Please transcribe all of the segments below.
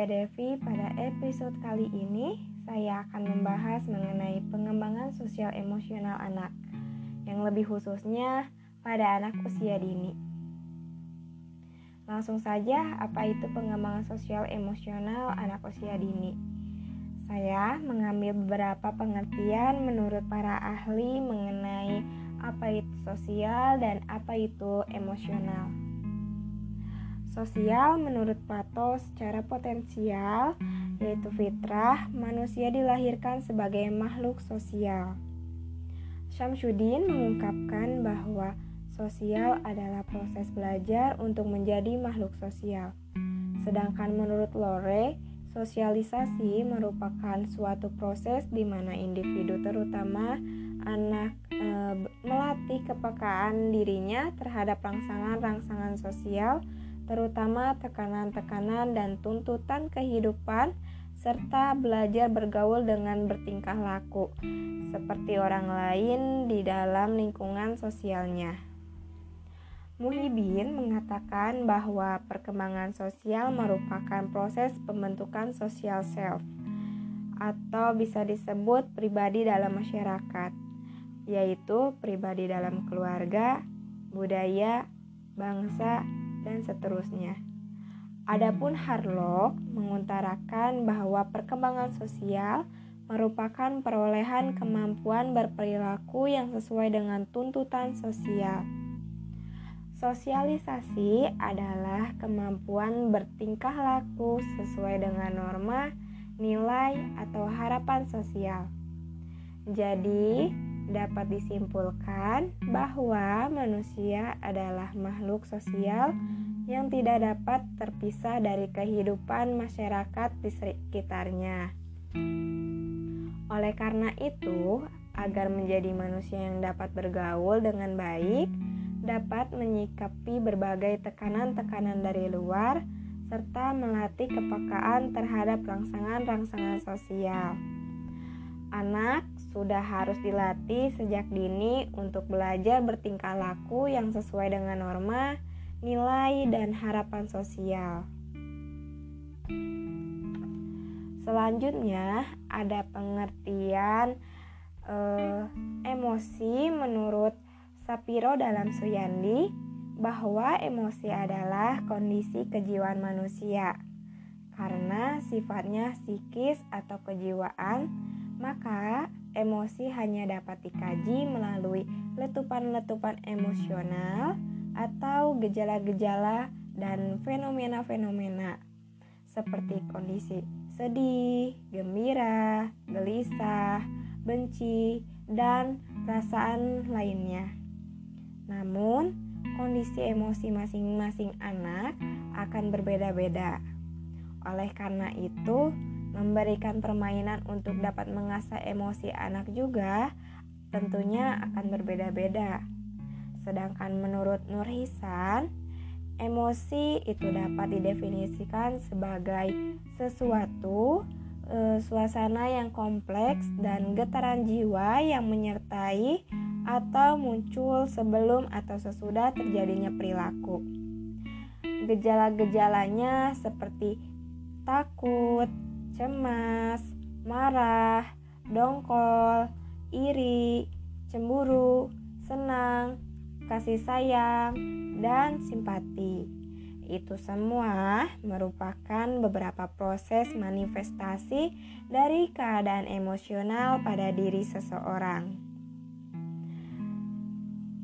saya Devi. Pada episode kali ini, saya akan membahas mengenai pengembangan sosial emosional anak, yang lebih khususnya pada anak usia dini. Langsung saja, apa itu pengembangan sosial emosional anak usia dini? Saya mengambil beberapa pengertian menurut para ahli mengenai apa itu sosial dan apa itu emosional. Sosial menurut Plato secara potensial yaitu fitrah, manusia dilahirkan sebagai makhluk sosial. Syamsuddin mengungkapkan bahwa sosial adalah proses belajar untuk menjadi makhluk sosial. Sedangkan menurut Lore, sosialisasi merupakan suatu proses di mana individu terutama anak e, melatih kepekaan dirinya terhadap rangsangan-rangsangan sosial, terutama tekanan-tekanan dan tuntutan kehidupan serta belajar bergaul dengan bertingkah laku seperti orang lain di dalam lingkungan sosialnya. Muhibin mengatakan bahwa perkembangan sosial merupakan proses pembentukan sosial self atau bisa disebut pribadi dalam masyarakat yaitu pribadi dalam keluarga, budaya, bangsa, dan seterusnya. Adapun Harlock mengutarakan bahwa perkembangan sosial merupakan perolehan kemampuan berperilaku yang sesuai dengan tuntutan sosial. Sosialisasi adalah kemampuan bertingkah laku sesuai dengan norma, nilai, atau harapan sosial. Jadi, dapat disimpulkan bahwa manusia adalah makhluk sosial yang tidak dapat terpisah dari kehidupan masyarakat di sekitarnya. Oleh karena itu, agar menjadi manusia yang dapat bergaul dengan baik, dapat menyikapi berbagai tekanan-tekanan dari luar, serta melatih kepekaan terhadap rangsangan-rangsangan sosial. Anak sudah harus dilatih sejak dini untuk belajar bertingkah laku yang sesuai dengan norma, nilai, dan harapan sosial. Selanjutnya, ada pengertian eh, emosi menurut Sapiro dalam Suyandi bahwa emosi adalah kondisi kejiwaan manusia karena sifatnya psikis atau kejiwaan maka emosi hanya dapat dikaji melalui letupan-letupan emosional atau gejala-gejala dan fenomena-fenomena seperti kondisi sedih, gembira, gelisah, benci, dan perasaan lainnya. Namun, kondisi emosi masing-masing anak akan berbeda-beda. Oleh karena itu, Memberikan permainan untuk dapat mengasah emosi anak juga tentunya akan berbeda-beda. Sedangkan menurut Nur Hisan, emosi itu dapat didefinisikan sebagai sesuatu e, suasana yang kompleks dan getaran jiwa yang menyertai atau muncul sebelum atau sesudah terjadinya perilaku. Gejala-gejalanya seperti takut, cemas, marah, dongkol, iri, cemburu, senang, kasih sayang, dan simpati. Itu semua merupakan beberapa proses manifestasi dari keadaan emosional pada diri seseorang.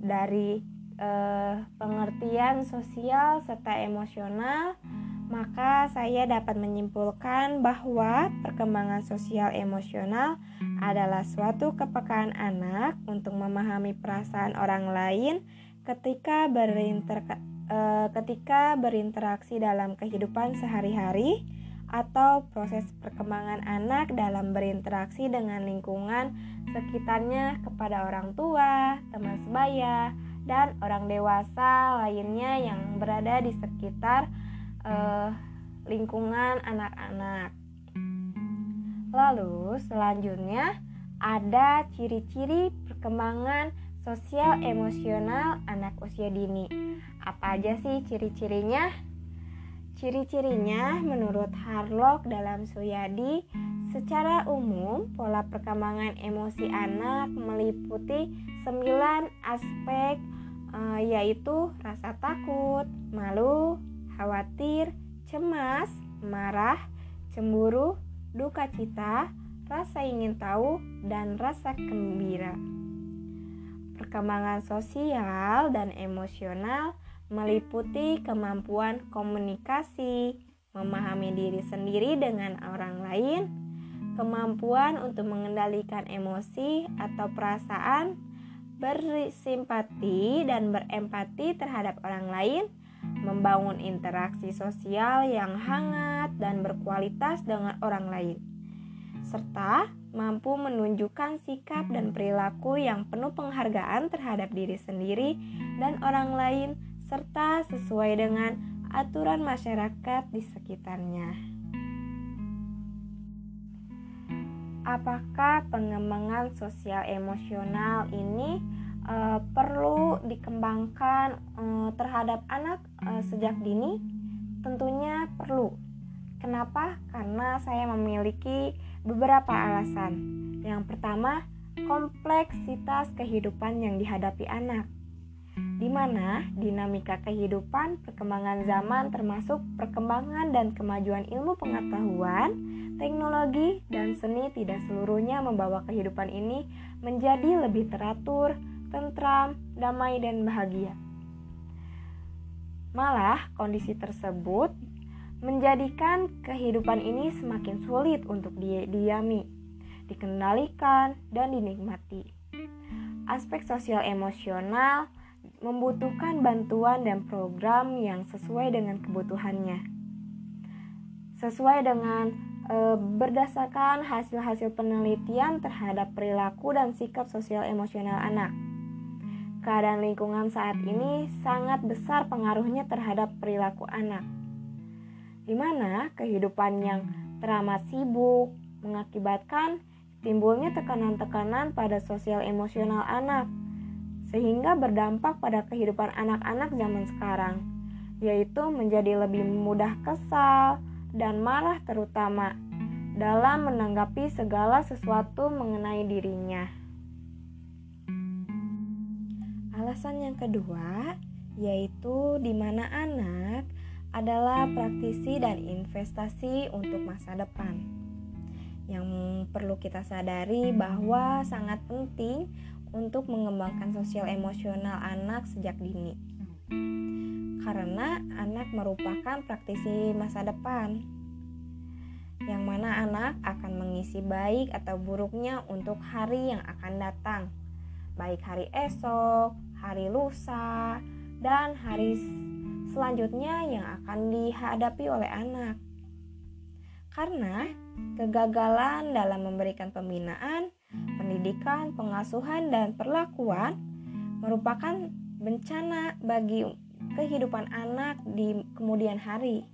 Dari eh, pengertian sosial serta emosional, maka saya dapat menyimpulkan bahwa perkembangan sosial emosional adalah suatu kepekaan anak untuk memahami perasaan orang lain ketika berinter eh, ketika berinteraksi dalam kehidupan sehari-hari atau proses perkembangan anak dalam berinteraksi dengan lingkungan sekitarnya kepada orang tua, teman sebaya, dan orang dewasa lainnya yang berada di sekitar uh, lingkungan anak-anak. Lalu selanjutnya ada ciri-ciri perkembangan sosial emosional anak usia dini. Apa aja sih ciri-cirinya? Ciri-cirinya menurut Harlock dalam Suyadi, secara umum pola perkembangan emosi anak meliputi 9 aspek uh, yaitu rasa takut, malu, khawatir, cemas, marah, cemburu, duka cita, rasa ingin tahu, dan rasa gembira. Perkembangan sosial dan emosional meliputi kemampuan komunikasi, memahami diri sendiri dengan orang lain, kemampuan untuk mengendalikan emosi atau perasaan, bersimpati dan berempati terhadap orang lain, membangun interaksi sosial yang hangat dan berkualitas dengan orang lain serta mampu menunjukkan sikap dan perilaku yang penuh penghargaan terhadap diri sendiri dan orang lain, serta sesuai dengan aturan masyarakat di sekitarnya. Apakah pengembangan sosial emosional ini uh, perlu dikembangkan uh, terhadap anak uh, sejak dini? Tentunya perlu. Kenapa? Karena saya memiliki beberapa alasan. Yang pertama, kompleksitas kehidupan yang dihadapi anak, di mana dinamika kehidupan, perkembangan zaman, termasuk perkembangan dan kemajuan ilmu pengetahuan, teknologi, dan seni, tidak seluruhnya membawa kehidupan ini menjadi lebih teratur, tentram, damai, dan bahagia. Malah, kondisi tersebut menjadikan kehidupan ini semakin sulit untuk didiami, dikendalikan, dan dinikmati. Aspek sosial emosional membutuhkan bantuan dan program yang sesuai dengan kebutuhannya. Sesuai dengan e, berdasarkan hasil-hasil penelitian terhadap perilaku dan sikap sosial emosional anak. Keadaan lingkungan saat ini sangat besar pengaruhnya terhadap perilaku anak di mana kehidupan yang teramat sibuk mengakibatkan timbulnya tekanan-tekanan pada sosial emosional anak, sehingga berdampak pada kehidupan anak-anak zaman sekarang, yaitu menjadi lebih mudah kesal dan marah terutama dalam menanggapi segala sesuatu mengenai dirinya. Alasan yang kedua yaitu di mana anak adalah praktisi dan investasi untuk masa depan. Yang perlu kita sadari bahwa sangat penting untuk mengembangkan sosial emosional anak sejak dini. Karena anak merupakan praktisi masa depan yang mana anak akan mengisi baik atau buruknya untuk hari yang akan datang, baik hari esok, hari lusa, dan hari selanjutnya yang akan dihadapi oleh anak. Karena kegagalan dalam memberikan pembinaan, pendidikan, pengasuhan, dan perlakuan merupakan bencana bagi kehidupan anak di kemudian hari.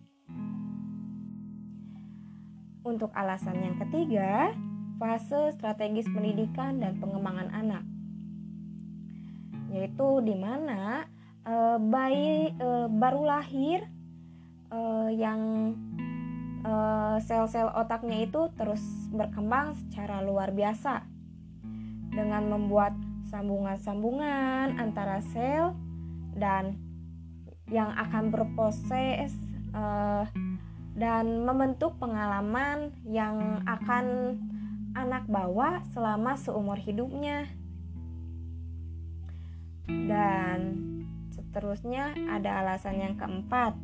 Untuk alasan yang ketiga, fase strategis pendidikan dan pengembangan anak, yaitu di mana uh, bayi uh, baru lahir uh, yang sel-sel otaknya itu terus berkembang secara luar biasa. Dengan membuat sambungan-sambungan antara sel dan yang akan berproses dan membentuk pengalaman yang akan anak bawa selama seumur hidupnya dan Seterusnya ada alasan yang keempat,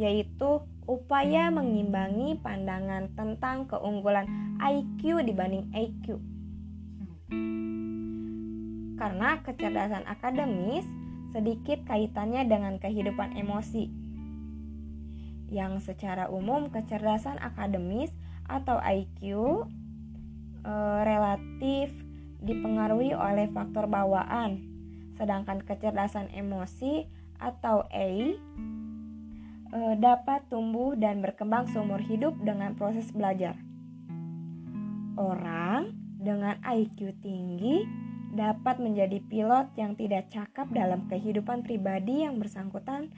yaitu upaya mengimbangi pandangan tentang keunggulan IQ dibanding EQ. Karena kecerdasan akademis sedikit kaitannya dengan kehidupan emosi. Yang secara umum kecerdasan akademis atau IQ e, eh, relatif dipengaruhi oleh faktor bawaan Sedangkan kecerdasan emosi atau A e, dapat tumbuh dan berkembang seumur hidup dengan proses belajar. Orang dengan IQ tinggi dapat menjadi pilot yang tidak cakap dalam kehidupan pribadi yang bersangkutan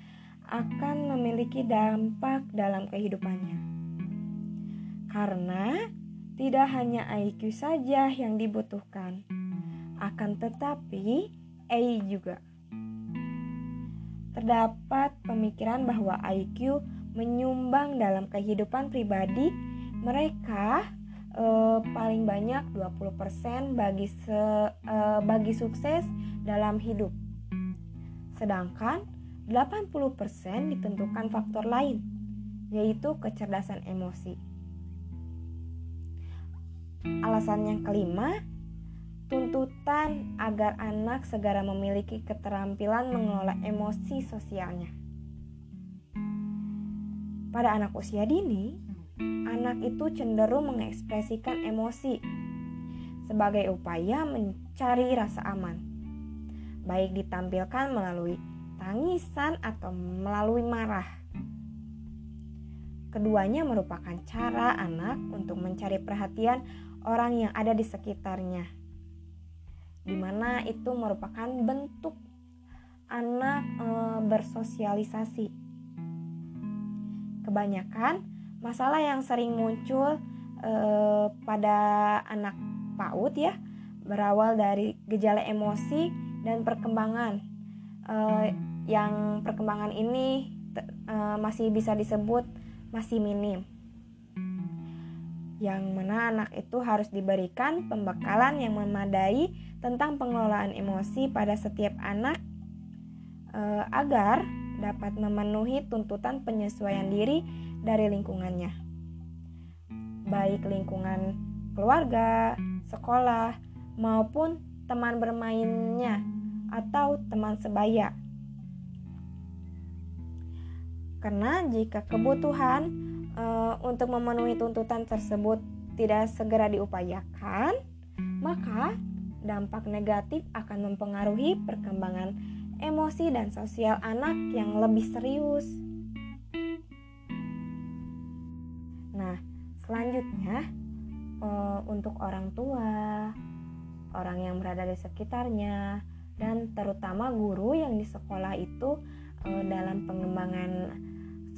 akan memiliki dampak dalam kehidupannya. Karena tidak hanya IQ saja yang dibutuhkan, akan tetapi AI juga. Terdapat pemikiran bahwa IQ menyumbang dalam kehidupan pribadi mereka uh, paling banyak 20% bagi se, uh, bagi sukses dalam hidup. Sedangkan 80% ditentukan faktor lain, yaitu kecerdasan emosi. Alasan yang kelima, tuntutan agar anak segera memiliki keterampilan mengelola emosi sosialnya. Pada anak usia dini, anak itu cenderung mengekspresikan emosi sebagai upaya mencari rasa aman, baik ditampilkan melalui tangisan atau melalui marah. Keduanya merupakan cara anak untuk mencari perhatian orang yang ada di sekitarnya, di mana itu merupakan bentuk anak e, bersosialisasi. Kebanyakan masalah yang sering muncul eh, pada anak PAUD ya berawal dari gejala emosi dan perkembangan. Eh, yang perkembangan ini eh, masih bisa disebut masih minim yang mana anak itu harus diberikan pembekalan yang memadai tentang pengelolaan emosi pada setiap anak eh, agar dapat memenuhi tuntutan penyesuaian diri dari lingkungannya, baik lingkungan keluarga, sekolah, maupun teman bermainnya atau teman sebaya. Karena jika kebutuhan e, untuk memenuhi tuntutan tersebut tidak segera diupayakan, maka dampak negatif akan mempengaruhi perkembangan emosi dan sosial anak yang lebih serius. Selanjutnya, uh, untuk orang tua, orang yang berada di sekitarnya, dan terutama guru yang di sekolah itu uh, dalam pengembangan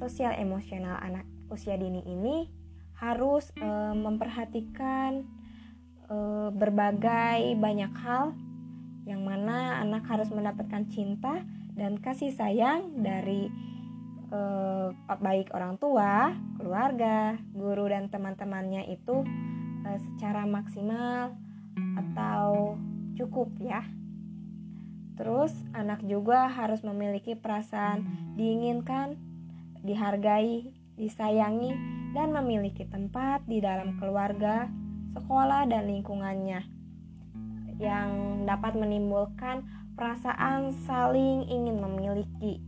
sosial emosional anak usia dini ini harus uh, memperhatikan uh, berbagai banyak hal yang mana anak harus mendapatkan cinta dan kasih sayang dari eh, baik orang tua, keluarga, guru dan teman-temannya itu eh, secara maksimal atau cukup ya. Terus anak juga harus memiliki perasaan diinginkan, dihargai, disayangi dan memiliki tempat di dalam keluarga, sekolah dan lingkungannya yang dapat menimbulkan perasaan saling ingin memiliki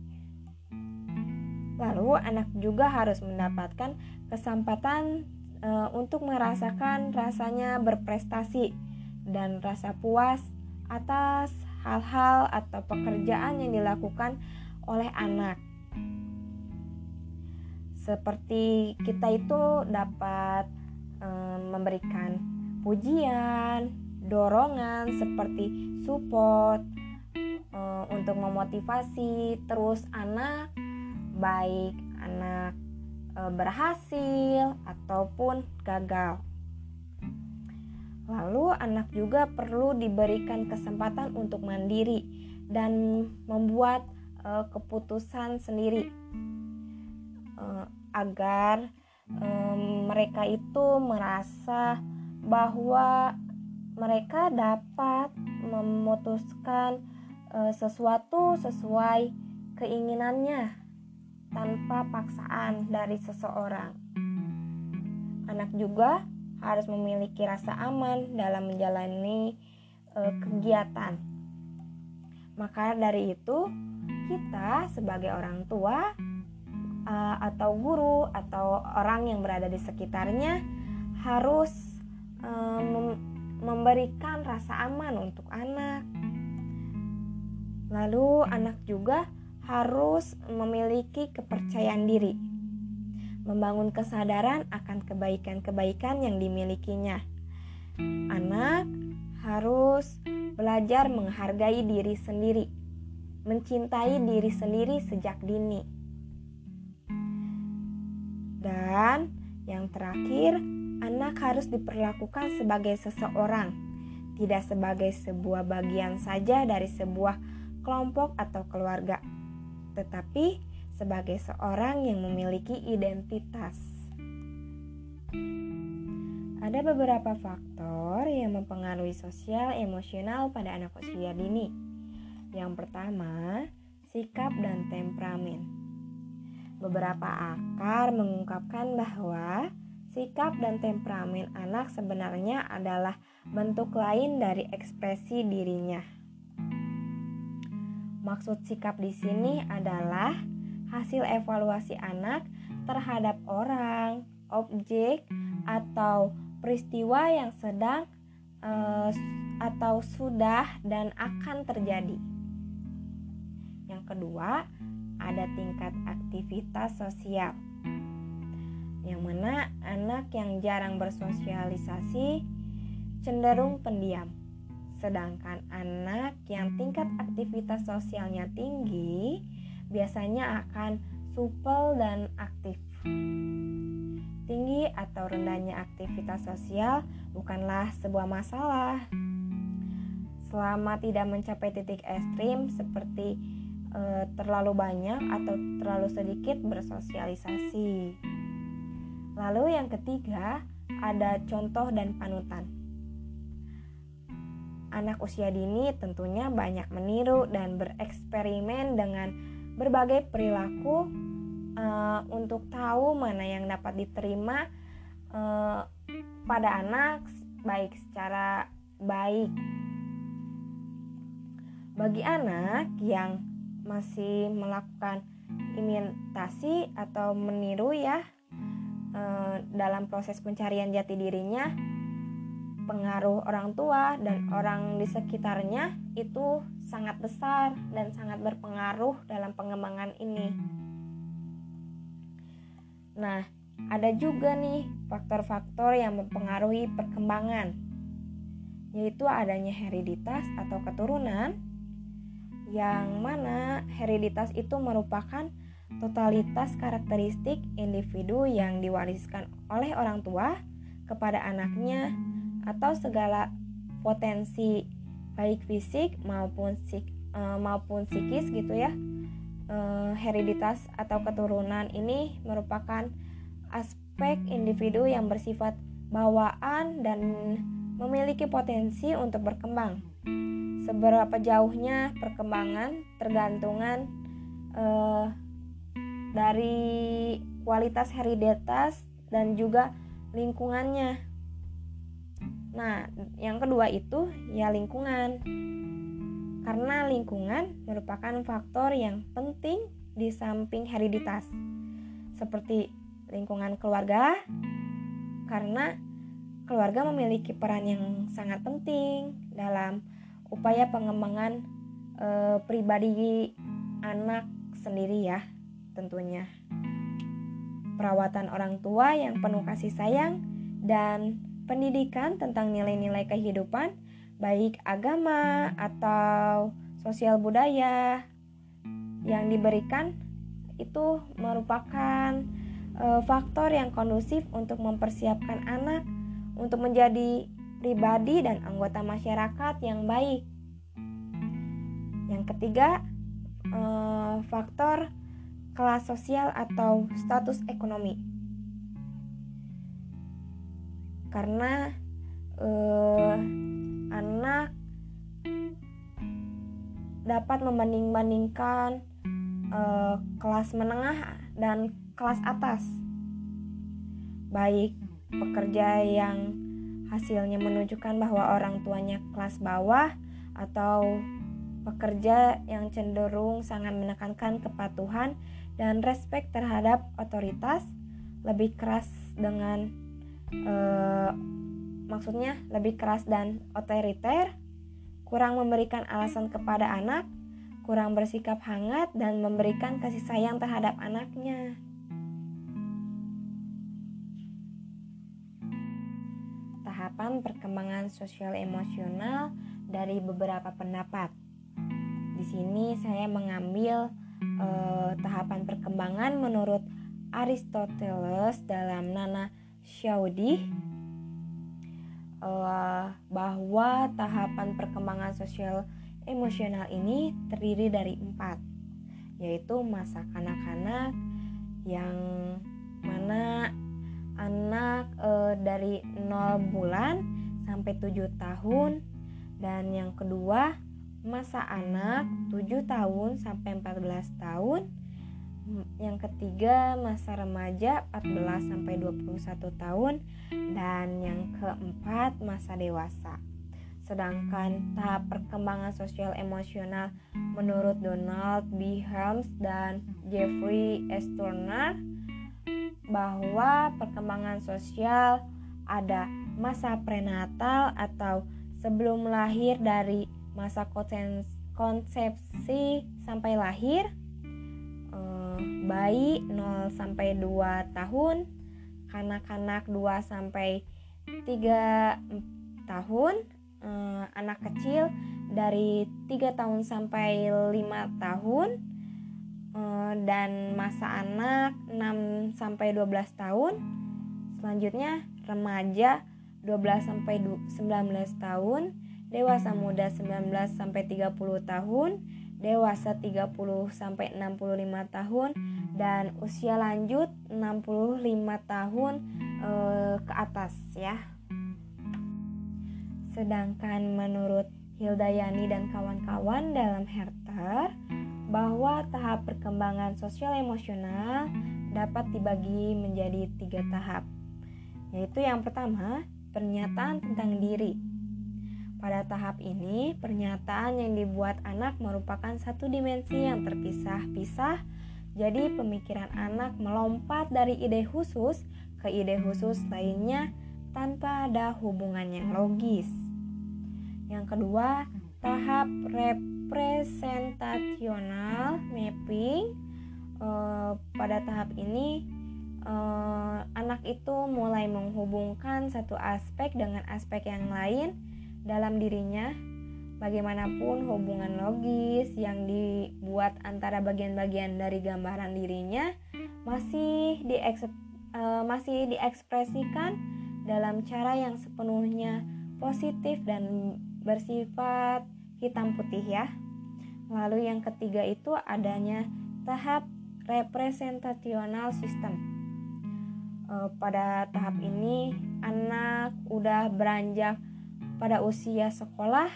Lalu anak juga harus mendapatkan kesempatan e, untuk merasakan rasanya berprestasi dan rasa puas atas hal-hal atau pekerjaan yang dilakukan oleh anak. Seperti kita itu dapat e, memberikan pujian, dorongan seperti support e, untuk memotivasi terus anak baik anak e, berhasil ataupun gagal. Lalu, anak juga perlu diberikan kesempatan untuk mandiri dan membuat e, keputusan sendiri e, agar e, mereka itu merasa bahwa mereka dapat memutuskan e, sesuatu sesuai keinginannya tanpa paksaan dari seseorang. Anak juga harus memiliki rasa aman dalam menjalani e, kegiatan. Maka dari itu, kita sebagai orang tua e, atau guru atau orang yang berada di sekitarnya harus mem memberikan rasa aman untuk anak. Lalu anak juga harus memiliki kepercayaan diri, membangun kesadaran akan kebaikan-kebaikan yang dimilikinya. Anak harus belajar menghargai diri sendiri, mencintai diri sendiri sejak dini. Dan yang terakhir, anak harus diperlakukan sebagai seseorang, tidak sebagai sebuah bagian saja dari sebuah kelompok atau keluarga, tetapi sebagai seorang yang memiliki identitas. Ada beberapa faktor yang mempengaruhi sosial emosional pada anak usia dini. Yang pertama, sikap dan temperamen. Beberapa akar mengungkapkan bahwa sikap dan temperamen anak sebenarnya adalah bentuk lain dari ekspresi dirinya. Maksud sikap di sini adalah hasil evaluasi anak terhadap orang, objek, atau peristiwa yang sedang uh, atau sudah dan akan terjadi. Yang kedua, ada tingkat aktivitas sosial. Yang mana anak yang jarang bersosialisasi cenderung pendiam. Sedangkan anak yang tingkat aktivitas sosialnya tinggi biasanya akan supel dan aktif. Tinggi atau rendahnya aktivitas sosial bukanlah sebuah masalah. Selama tidak mencapai titik ekstrim seperti e, terlalu banyak atau terlalu sedikit bersosialisasi. Lalu yang ketiga, ada contoh dan panutan. Anak usia dini tentunya banyak meniru dan bereksperimen dengan berbagai perilaku uh, untuk tahu mana yang dapat diterima uh, pada anak baik secara baik bagi anak yang masih melakukan imitasi atau meniru ya uh, dalam proses pencarian jati dirinya pengaruh orang tua dan orang di sekitarnya itu sangat besar dan sangat berpengaruh dalam pengembangan ini. Nah, ada juga nih faktor-faktor yang mempengaruhi perkembangan, yaitu adanya hereditas atau keturunan, yang mana hereditas itu merupakan totalitas karakteristik individu yang diwariskan oleh orang tua kepada anaknya atau segala potensi baik fisik maupun psik, uh, maupun psikis gitu ya uh, hereditas atau keturunan ini merupakan aspek individu yang bersifat bawaan dan memiliki potensi untuk berkembang. Seberapa jauhnya perkembangan tergantungan uh, dari kualitas hereditas dan juga lingkungannya. Nah, yang kedua itu ya lingkungan karena lingkungan merupakan faktor yang penting di samping hereditas, seperti lingkungan keluarga, karena keluarga memiliki peran yang sangat penting dalam upaya pengembangan e, pribadi anak sendiri, ya, tentunya. Perawatan orang tua yang penuh kasih sayang dan pendidikan tentang nilai-nilai kehidupan baik agama atau sosial budaya yang diberikan itu merupakan e, faktor yang kondusif untuk mempersiapkan anak untuk menjadi pribadi dan anggota masyarakat yang baik. Yang ketiga, e, faktor kelas sosial atau status ekonomi. Karena e, anak dapat membanding-bandingkan uh, kelas menengah dan kelas atas, baik pekerja yang hasilnya menunjukkan bahwa orang tuanya kelas bawah atau pekerja yang cenderung sangat menekankan kepatuhan dan respek terhadap otoritas lebih keras dengan uh, maksudnya lebih keras dan otoriter, kurang memberikan alasan kepada anak, kurang bersikap hangat dan memberikan kasih sayang terhadap tahapan perkembangan sosial emosional dari beberapa pendapat. Di sini saya mengambil eh, tahapan perkembangan menurut Aristoteles dalam Nana Shaudi eh, bahwa tahapan perkembangan sosial emosional ini terdiri dari empat, yaitu masa kanak-kanak yang mana anak e, dari 0 bulan sampai 7 tahun dan yang kedua masa anak 7 tahun sampai 14 tahun yang ketiga masa remaja 14 sampai 21 tahun dan yang keempat masa dewasa. Sedangkan tahap perkembangan sosial emosional menurut Donald B. Helms dan Jeffrey S. Turner bahwa perkembangan sosial ada masa prenatal atau sebelum lahir dari masa konsepsi sampai lahir eh, bayi 0 sampai 2 tahun kanak-kanak 2 sampai 3 tahun eh, anak kecil dari 3 tahun sampai 5 tahun dan masa anak 6 sampai 12 tahun selanjutnya remaja 12 sampai 19 tahun dewasa muda 19 sampai 30 tahun dewasa 30 sampai 65 tahun dan usia lanjut 65 tahun eh, ke atas ya. Sedangkan menurut Hildayani dan kawan-kawan dalam Herter, bahwa tahap perkembangan sosial emosional dapat dibagi menjadi tiga tahap, yaitu yang pertama, pernyataan tentang diri. Pada tahap ini, pernyataan yang dibuat anak merupakan satu dimensi yang terpisah-pisah, jadi pemikiran anak melompat dari ide khusus ke ide khusus lainnya tanpa ada hubungan yang logis. Yang kedua, tahap representasional mapping. E, pada tahap ini, e, anak itu mulai menghubungkan satu aspek dengan aspek yang lain dalam dirinya. Bagaimanapun hubungan logis yang dibuat antara bagian-bagian dari gambaran dirinya masih dieks, e, masih diekspresikan dalam cara yang sepenuhnya positif dan bersifat hitam putih ya. Lalu yang ketiga itu adanya tahap representasional sistem. E, pada tahap ini anak udah beranjak pada usia sekolah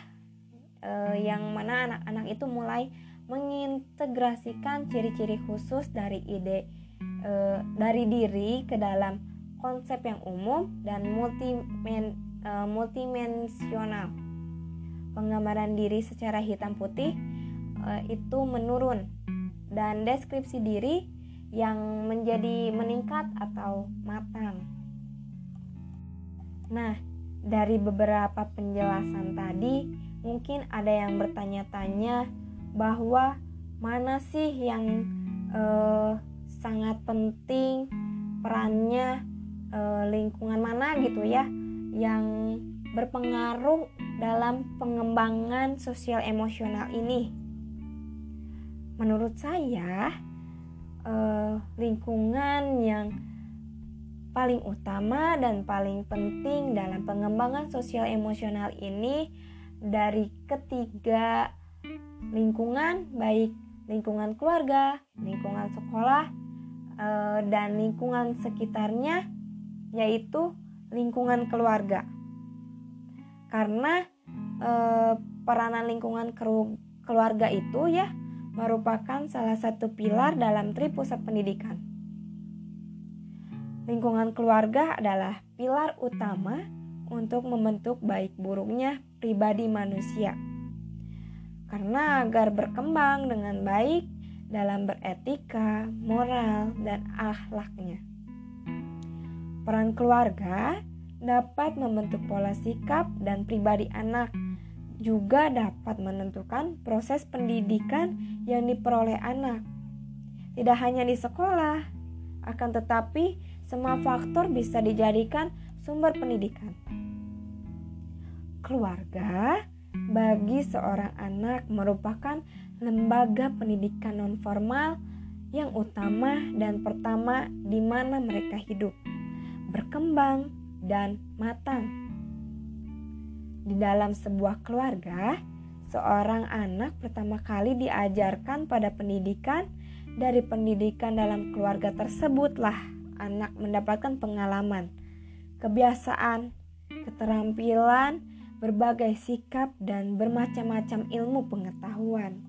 e, yang mana anak-anak itu mulai mengintegrasikan ciri-ciri khusus dari ide e, dari diri ke dalam konsep yang umum dan multimen, e, multidimensional penggambaran diri secara hitam putih uh, itu menurun dan deskripsi diri yang menjadi meningkat atau matang. Nah, dari beberapa penjelasan tadi, mungkin ada yang bertanya-tanya bahwa mana sih yang uh, sangat penting perannya uh, lingkungan mana gitu ya yang berpengaruh dalam pengembangan sosial emosional ini. Menurut saya, eh, lingkungan yang paling utama dan paling penting dalam pengembangan sosial emosional ini dari ketiga lingkungan, baik lingkungan keluarga, lingkungan sekolah, eh, dan lingkungan sekitarnya, yaitu lingkungan keluarga karena e, peranan lingkungan keluarga itu ya merupakan salah satu pilar dalam tri pusat pendidikan. Lingkungan keluarga adalah pilar utama untuk membentuk baik buruknya pribadi manusia. Karena agar berkembang dengan baik dalam beretika, moral, dan akhlaknya. Peran keluarga dapat membentuk pola sikap dan pribadi anak, juga dapat menentukan proses pendidikan yang diperoleh anak. Tidak hanya di sekolah, akan tetapi semua faktor bisa dijadikan sumber pendidikan. keluarga bagi seorang anak merupakan lembaga pendidikan nonformal yang utama dan pertama di mana mereka hidup, berkembang, dan matang. Di dalam sebuah keluarga, seorang anak pertama kali diajarkan pada pendidikan dari pendidikan dalam keluarga tersebutlah anak mendapatkan pengalaman, kebiasaan, keterampilan, berbagai sikap, dan bermacam-macam ilmu pengetahuan.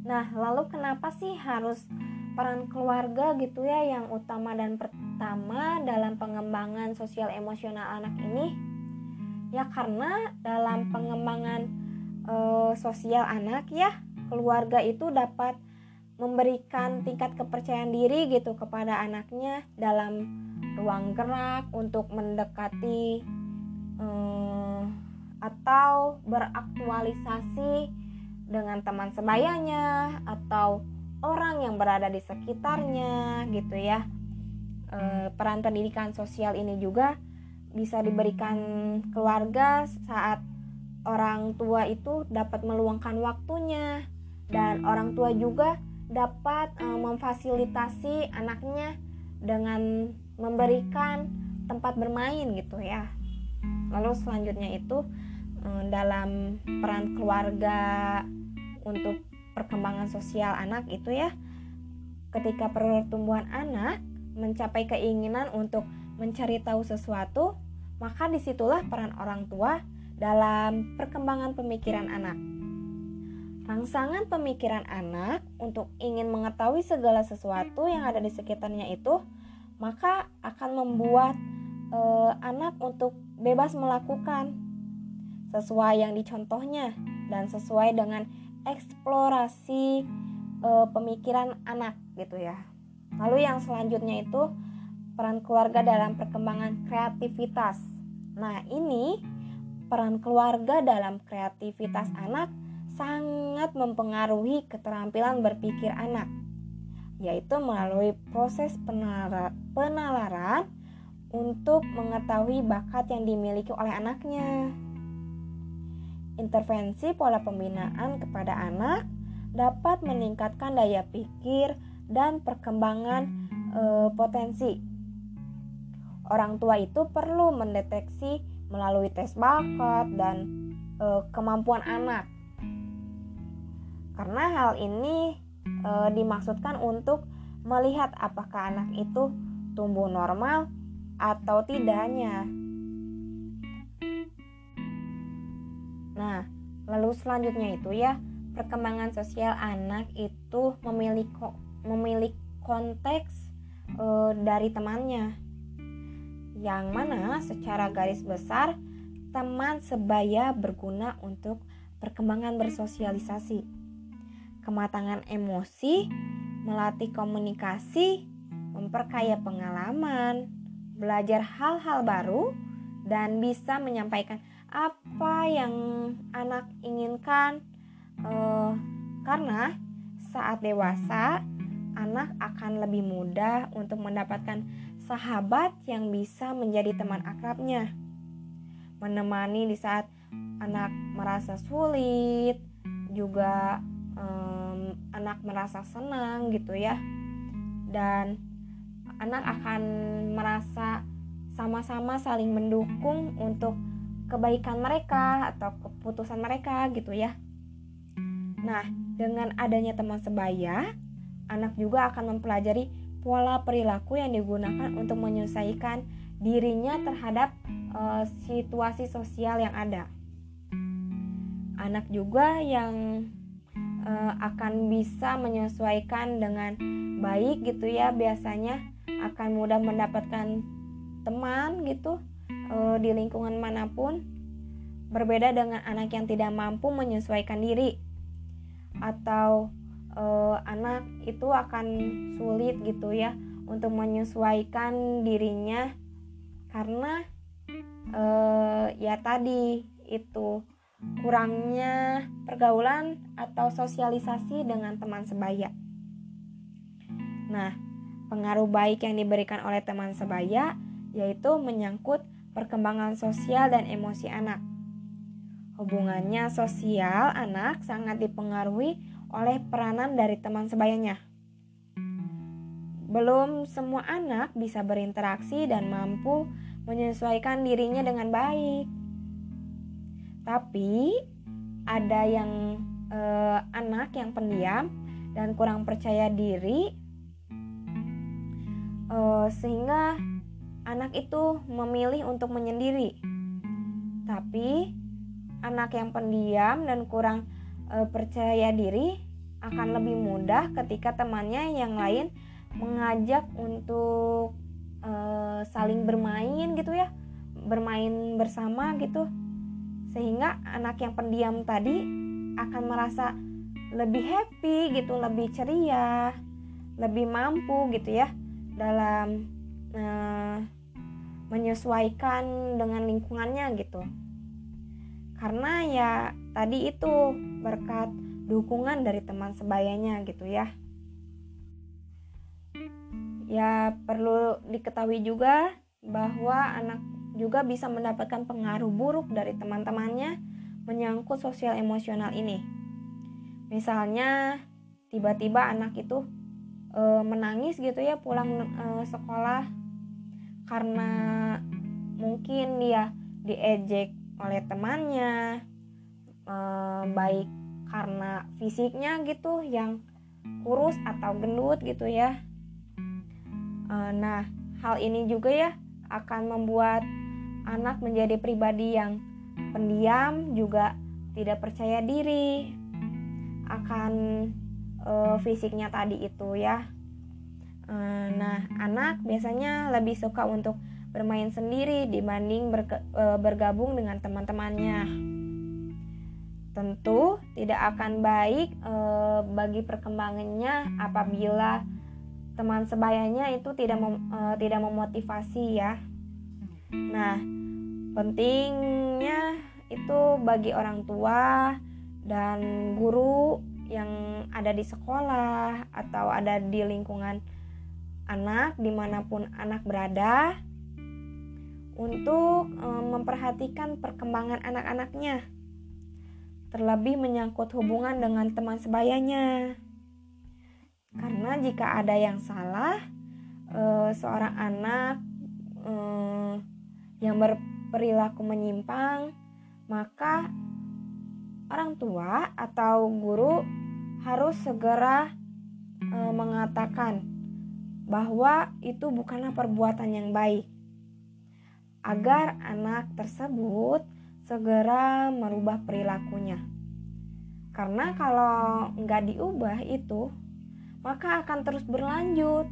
Nah, lalu kenapa sih harus peran keluarga gitu ya yang utama dan pertama dalam pengembangan sosial emosional anak ini? Ya karena dalam pengembangan e, sosial anak ya, keluarga itu dapat memberikan tingkat kepercayaan diri gitu kepada anaknya dalam ruang gerak untuk mendekati eh, atau beraktualisasi dengan teman sebayanya atau orang yang berada di sekitarnya gitu ya. E, peran pendidikan sosial ini juga bisa diberikan keluarga saat orang tua itu dapat meluangkan waktunya. Dan orang tua juga dapat e, memfasilitasi anaknya dengan memberikan tempat bermain gitu ya. Lalu selanjutnya itu e, dalam peran keluarga untuk perkembangan sosial anak itu ya ketika pertumbuhan anak mencapai keinginan untuk mencari tahu sesuatu maka di situlah peran orang tua dalam perkembangan pemikiran anak Rangsangan pemikiran anak untuk ingin mengetahui segala sesuatu yang ada di sekitarnya itu, maka akan membuat e, anak untuk bebas melakukan sesuai yang dicontohnya dan sesuai dengan eksplorasi e, pemikiran anak gitu ya. Lalu yang selanjutnya itu peran keluarga dalam perkembangan kreativitas. Nah, ini peran keluarga dalam kreativitas anak sangat mempengaruhi keterampilan berpikir anak, yaitu melalui proses penalaran untuk mengetahui bakat yang dimiliki oleh anaknya. Intervensi pola pembinaan kepada anak dapat meningkatkan daya pikir dan perkembangan e, potensi. Orang tua itu perlu mendeteksi melalui tes bakat dan e, kemampuan anak karena hal ini e, dimaksudkan untuk melihat apakah anak itu tumbuh normal atau tidaknya. Nah, lalu selanjutnya itu ya, perkembangan sosial anak itu memiliki memiliki konteks e, dari temannya. Yang mana secara garis besar teman sebaya berguna untuk perkembangan bersosialisasi kematangan emosi, melatih komunikasi, memperkaya pengalaman, belajar hal-hal baru, dan bisa menyampaikan apa yang anak inginkan. Uh, karena saat dewasa, anak akan lebih mudah untuk mendapatkan sahabat yang bisa menjadi teman akrabnya, menemani di saat anak merasa sulit, juga um, anak merasa senang gitu ya dan anak akan merasa sama-sama saling mendukung untuk kebaikan mereka atau keputusan mereka gitu ya. Nah, dengan adanya teman sebaya, anak juga akan mempelajari pola perilaku yang digunakan untuk menyelesaikan dirinya terhadap uh, situasi sosial yang ada. Anak juga yang uh, akan bisa menyesuaikan dengan baik gitu ya biasanya akan mudah mendapatkan teman gitu uh, di lingkungan mana pun berbeda dengan anak yang tidak mampu menyesuaikan diri atau uh, anak itu akan sulit gitu ya untuk menyesuaikan dirinya karena uh, ya tadi itu kurangnya pergaulan atau sosialisasi dengan teman sebaya. Nah, pengaruh baik yang diberikan oleh teman sebaya yaitu menyangkut perkembangan sosial dan emosi anak. Hubungannya sosial anak sangat dipengaruhi oleh peranan dari teman sebayanya. Belum semua anak bisa berinteraksi dan mampu menyesuaikan dirinya dengan baik. Tapi ada yang eh, anak yang pendiam dan kurang percaya diri eh, sehingga anak itu memilih untuk menyendiri. Tapi anak yang pendiam dan kurang e, percaya diri akan lebih mudah ketika temannya yang lain mengajak untuk e, saling bermain gitu ya, bermain bersama gitu. Sehingga anak yang pendiam tadi akan merasa lebih happy gitu, lebih ceria, lebih mampu gitu ya dalam e, menyesuaikan dengan lingkungannya gitu karena ya tadi itu berkat dukungan dari teman sebayanya gitu ya. Ya perlu diketahui juga bahwa anak juga bisa mendapatkan pengaruh buruk dari teman-temannya menyangkut sosial emosional ini. Misalnya tiba-tiba anak itu e, menangis gitu ya pulang e, sekolah karena mungkin dia diejek oleh temannya eh, baik karena fisiknya gitu yang kurus atau gendut gitu ya. Eh, nah hal ini juga ya akan membuat anak menjadi pribadi yang pendiam juga tidak percaya diri akan eh, fisiknya tadi itu ya. Eh, nah anak biasanya lebih suka untuk bermain sendiri dibanding e, bergabung dengan teman-temannya. Tentu tidak akan baik e, bagi perkembangannya apabila teman sebayanya itu tidak mem, e, tidak memotivasi ya. Nah, pentingnya itu bagi orang tua dan guru yang ada di sekolah atau ada di lingkungan anak di mana pun anak berada untuk um, memperhatikan perkembangan anak-anaknya, terlebih menyangkut hubungan dengan teman sebayanya. Karena jika ada yang salah, uh, seorang anak uh, yang berperilaku menyimpang, maka orang tua atau guru harus segera mengatakan bahwa itu bukanlah perbuatan yang baik agar anak tersebut segera merubah perilakunya. Karena kalau nggak diubah itu, maka akan terus berlanjut.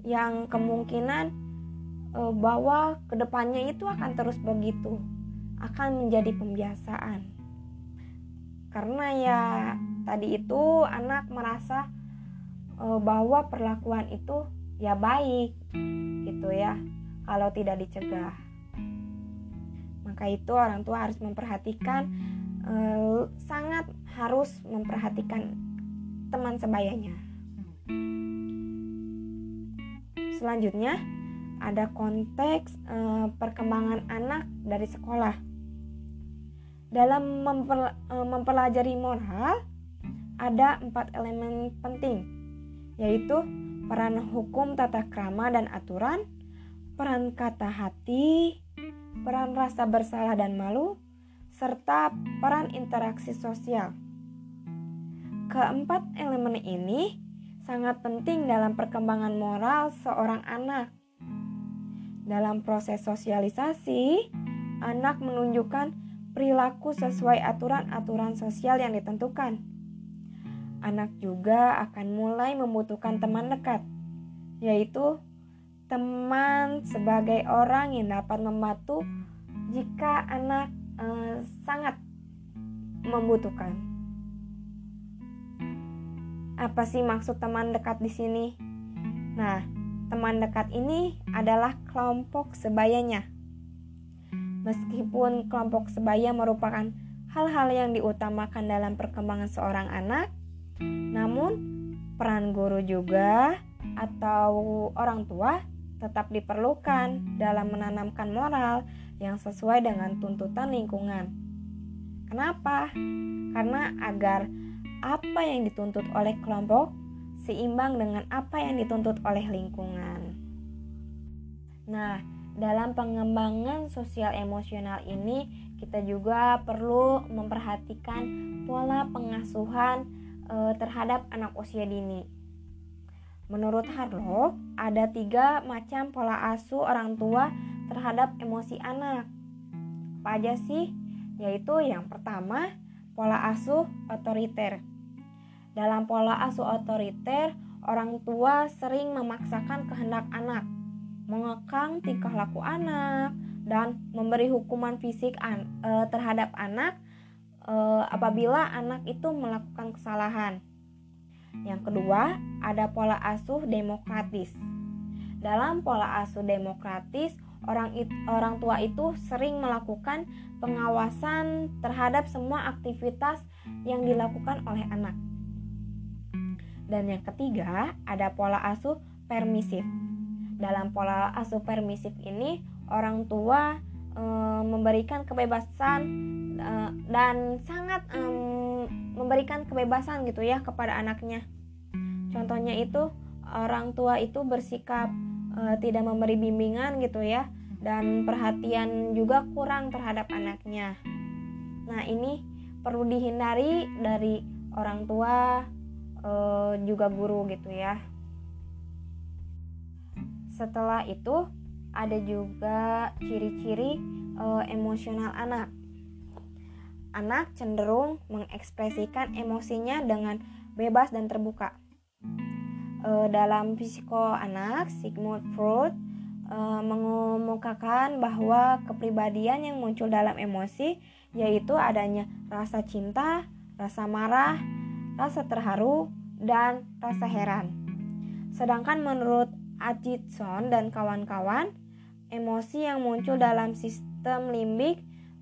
Yang kemungkinan e, bahwa ke depannya itu akan terus begitu, akan menjadi pembiasaan. Karena ya tadi itu anak merasa e, bahwa perlakuan itu ya baik, gitu ya kalau tidak dicegah. Maka itu orang tua harus memperhatikan eh, sangat harus memperhatikan teman sebayanya. Selanjutnya ada konteks eh, perkembangan anak dari sekolah. Dalam eh, mempelajari moral ada empat elemen penting, yaitu peran hukum tata krama dan aturan, peran kata hati, peran rasa bersalah dan malu, serta peran interaksi sosial. Keempat elemen ini sangat penting dalam perkembangan moral seorang anak. Dalam proses sosialisasi, anak menunjukkan perilaku sesuai aturan-aturan sosial yang ditentukan. Anak juga akan mulai membutuhkan teman dekat, yaitu teman sebagai orang yang dapat membantu jika anak eh, sangat membutuhkan. Apa sih maksud teman dekat di sini? Nah, teman dekat ini adalah kelompok sebayanya. Meskipun kelompok sebaya merupakan hal-hal yang diutamakan dalam perkembangan seorang anak, namun peran guru juga atau orang tua tetap diperlukan dalam menanamkan moral yang sesuai dengan tuntutan lingkungan. Kenapa? Karena agar apa yang dituntut oleh kelompok seimbang dengan apa yang dituntut oleh lingkungan. Nah, dalam pengembangan sosial emosional ini kita juga perlu memperhatikan pola pengasuhan e, terhadap anak usia dini. Menurut Harlow, ada tiga macam pola asuh orang tua terhadap emosi anak. Apa aja sih? Yaitu yang pertama, pola asuh otoriter. Dalam pola asuh otoriter, orang tua sering memaksakan kehendak anak, mengekang tingkah laku anak, dan memberi hukuman fisik an, e, terhadap anak e, apabila anak itu melakukan kesalahan. Yang kedua, ada pola asuh demokratis. Dalam pola asuh demokratis, orang it, orang tua itu sering melakukan pengawasan terhadap semua aktivitas yang dilakukan oleh anak. Dan yang ketiga, ada pola asuh permisif. Dalam pola asuh permisif ini, orang tua e, memberikan kebebasan e, dan sangat e, memberikan kebebasan gitu ya kepada anaknya. Contohnya itu orang tua itu bersikap e, tidak memberi bimbingan gitu ya dan perhatian juga kurang terhadap anaknya. Nah, ini perlu dihindari dari orang tua e, juga guru gitu ya. Setelah itu ada juga ciri-ciri e, emosional anak anak cenderung mengekspresikan emosinya dengan bebas dan terbuka. E, dalam psiko anak, Sigmund Freud e, mengemukakan bahwa kepribadian yang muncul dalam emosi yaitu adanya rasa cinta, rasa marah, rasa terharu, dan rasa heran. Sedangkan menurut Atchison dan kawan-kawan, emosi yang muncul dalam sistem limbik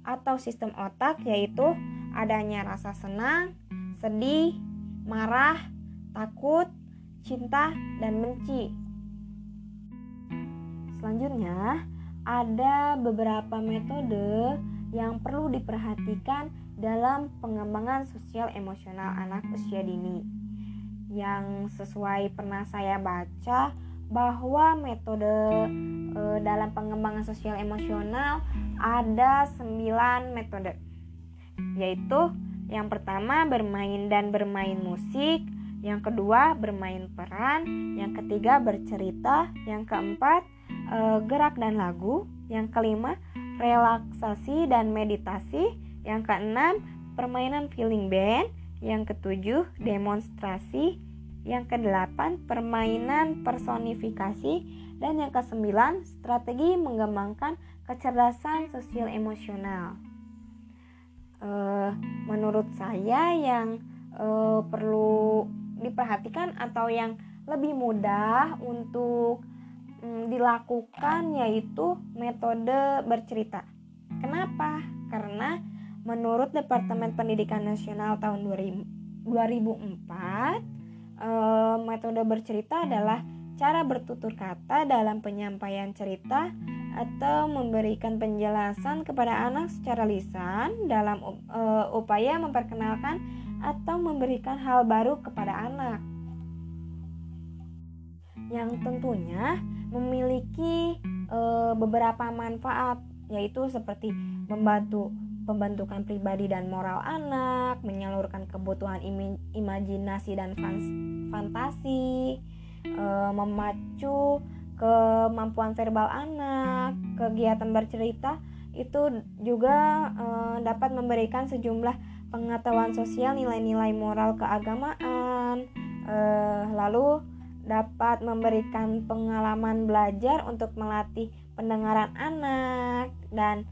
atau sistem otak yaitu adanya rasa senang, sedih, marah, takut, cinta, dan benci. Selanjutnya, ada beberapa metode yang perlu diperhatikan dalam pengembangan sosial emosional anak usia dini. Yang sesuai pernah saya baca bahwa metode e, dalam pengembangan sosial emosional ada 9 metode. Yaitu yang pertama bermain dan bermain musik yang kedua bermain peran yang ketiga bercerita yang keempat e, gerak dan lagu yang kelima relaksasi dan meditasi yang keenam permainan feeling band yang ketujuh demonstrasi yang kedelapan, permainan personifikasi. Dan yang kesembilan, strategi mengembangkan kecerdasan sosial emosional. Uh, menurut saya yang uh, perlu diperhatikan atau yang lebih mudah untuk um, dilakukan yaitu metode bercerita. Kenapa? Karena menurut Departemen Pendidikan Nasional tahun 2000, 2004 e, metode bercerita adalah cara bertutur kata dalam penyampaian cerita atau memberikan penjelasan kepada anak secara lisan dalam e, upaya memperkenalkan atau memberikan hal baru kepada anak. Yang tentunya memiliki e, beberapa manfaat yaitu seperti membantu pembentukan pribadi dan moral anak, menyalurkan kebutuhan imajinasi dan fantasi, e, memacu kemampuan verbal anak, kegiatan bercerita itu juga e, dapat memberikan sejumlah pengetahuan sosial, nilai-nilai moral keagamaan, e, lalu dapat memberikan pengalaman belajar untuk melatih pendengaran anak dan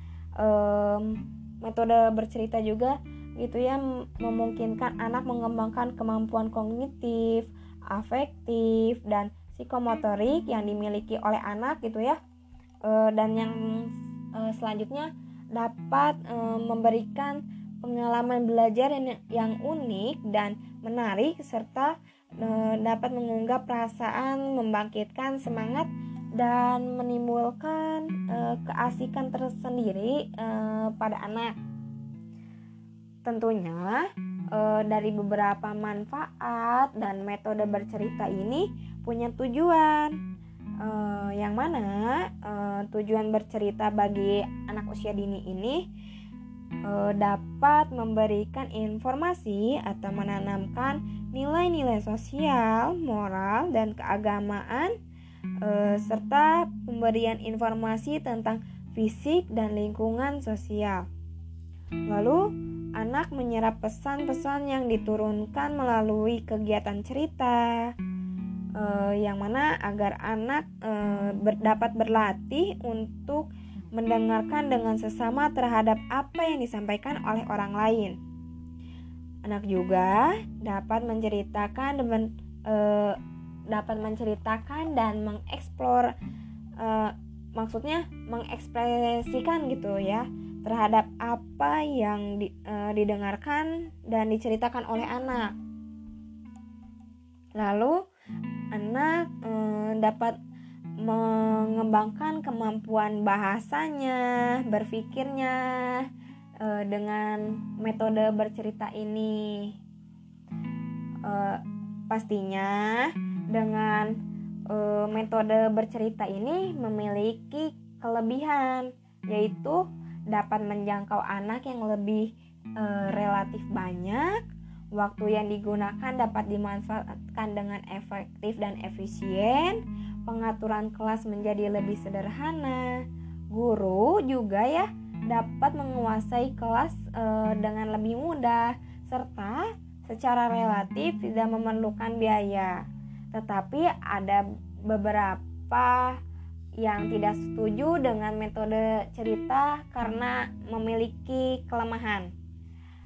metode bercerita juga gitu ya memungkinkan anak mengembangkan kemampuan kognitif, afektif dan psikomotorik yang dimiliki oleh anak gitu ya. E, dan yang e, selanjutnya dapat e, memberikan pengalaman belajar yang, yang unik dan menarik serta e, dapat mengunggah perasaan, membangkitkan semangat dan menimbulkan uh, keasikan tersendiri uh, pada anak. Tentunya uh, dari beberapa manfaat dan metode bercerita ini punya tujuan. Uh, yang mana uh, tujuan bercerita bagi anak usia dini ini uh, dapat memberikan informasi atau menanamkan nilai-nilai sosial, moral, dan keagamaan e, serta pemberian informasi tentang fisik dan lingkungan sosial. Lalu, anak menyerap pesan-pesan yang diturunkan melalui kegiatan cerita, e, yang mana agar anak e, dapat berlatih untuk mendengarkan dengan sesama terhadap apa yang disampaikan oleh orang lain. Anak juga dapat menceritakan dengan dapat menceritakan dan mengeksplor uh, maksudnya mengekspresikan gitu ya terhadap apa yang di, uh, didengarkan dan diceritakan oleh anak. Lalu anak uh, dapat mengembangkan kemampuan bahasanya, berpikirnya uh, dengan metode bercerita ini. Uh, pastinya dengan uh, metode bercerita ini memiliki kelebihan yaitu dapat menjangkau anak yang lebih uh, relatif banyak waktu yang digunakan dapat dimanfaatkan dengan efektif dan efisien pengaturan kelas menjadi lebih sederhana. Guru juga ya dapat menguasai kelas uh, dengan lebih mudah serta secara relatif tidak memerlukan biaya tetapi ada beberapa yang tidak setuju dengan metode cerita karena memiliki kelemahan.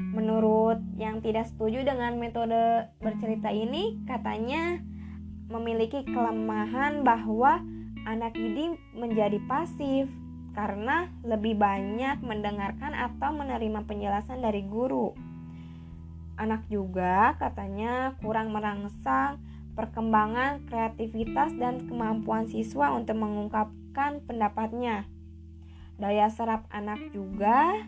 Menurut yang tidak setuju dengan metode bercerita ini, katanya memiliki kelemahan bahwa anak ini menjadi pasif karena lebih banyak mendengarkan atau menerima penjelasan dari guru. Anak juga katanya kurang merangsang perkembangan kreativitas dan kemampuan siswa untuk mengungkapkan pendapatnya. Daya serap anak juga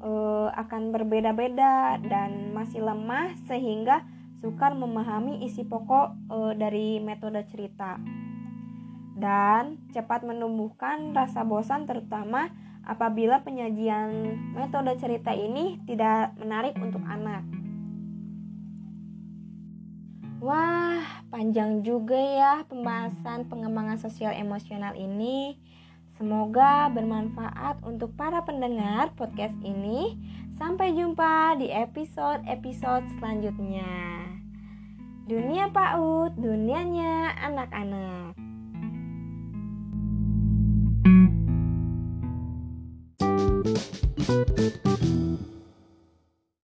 uh, akan berbeda-beda dan masih lemah sehingga sukar memahami isi pokok uh, dari metode cerita. Dan cepat menumbuhkan rasa bosan terutama apabila penyajian metode cerita ini tidak menarik untuk anak. Wah, panjang juga ya pembahasan pengembangan sosial emosional ini. Semoga bermanfaat untuk para pendengar podcast ini. Sampai jumpa di episode-episode selanjutnya. Dunia PAUD, dunianya anak-anak.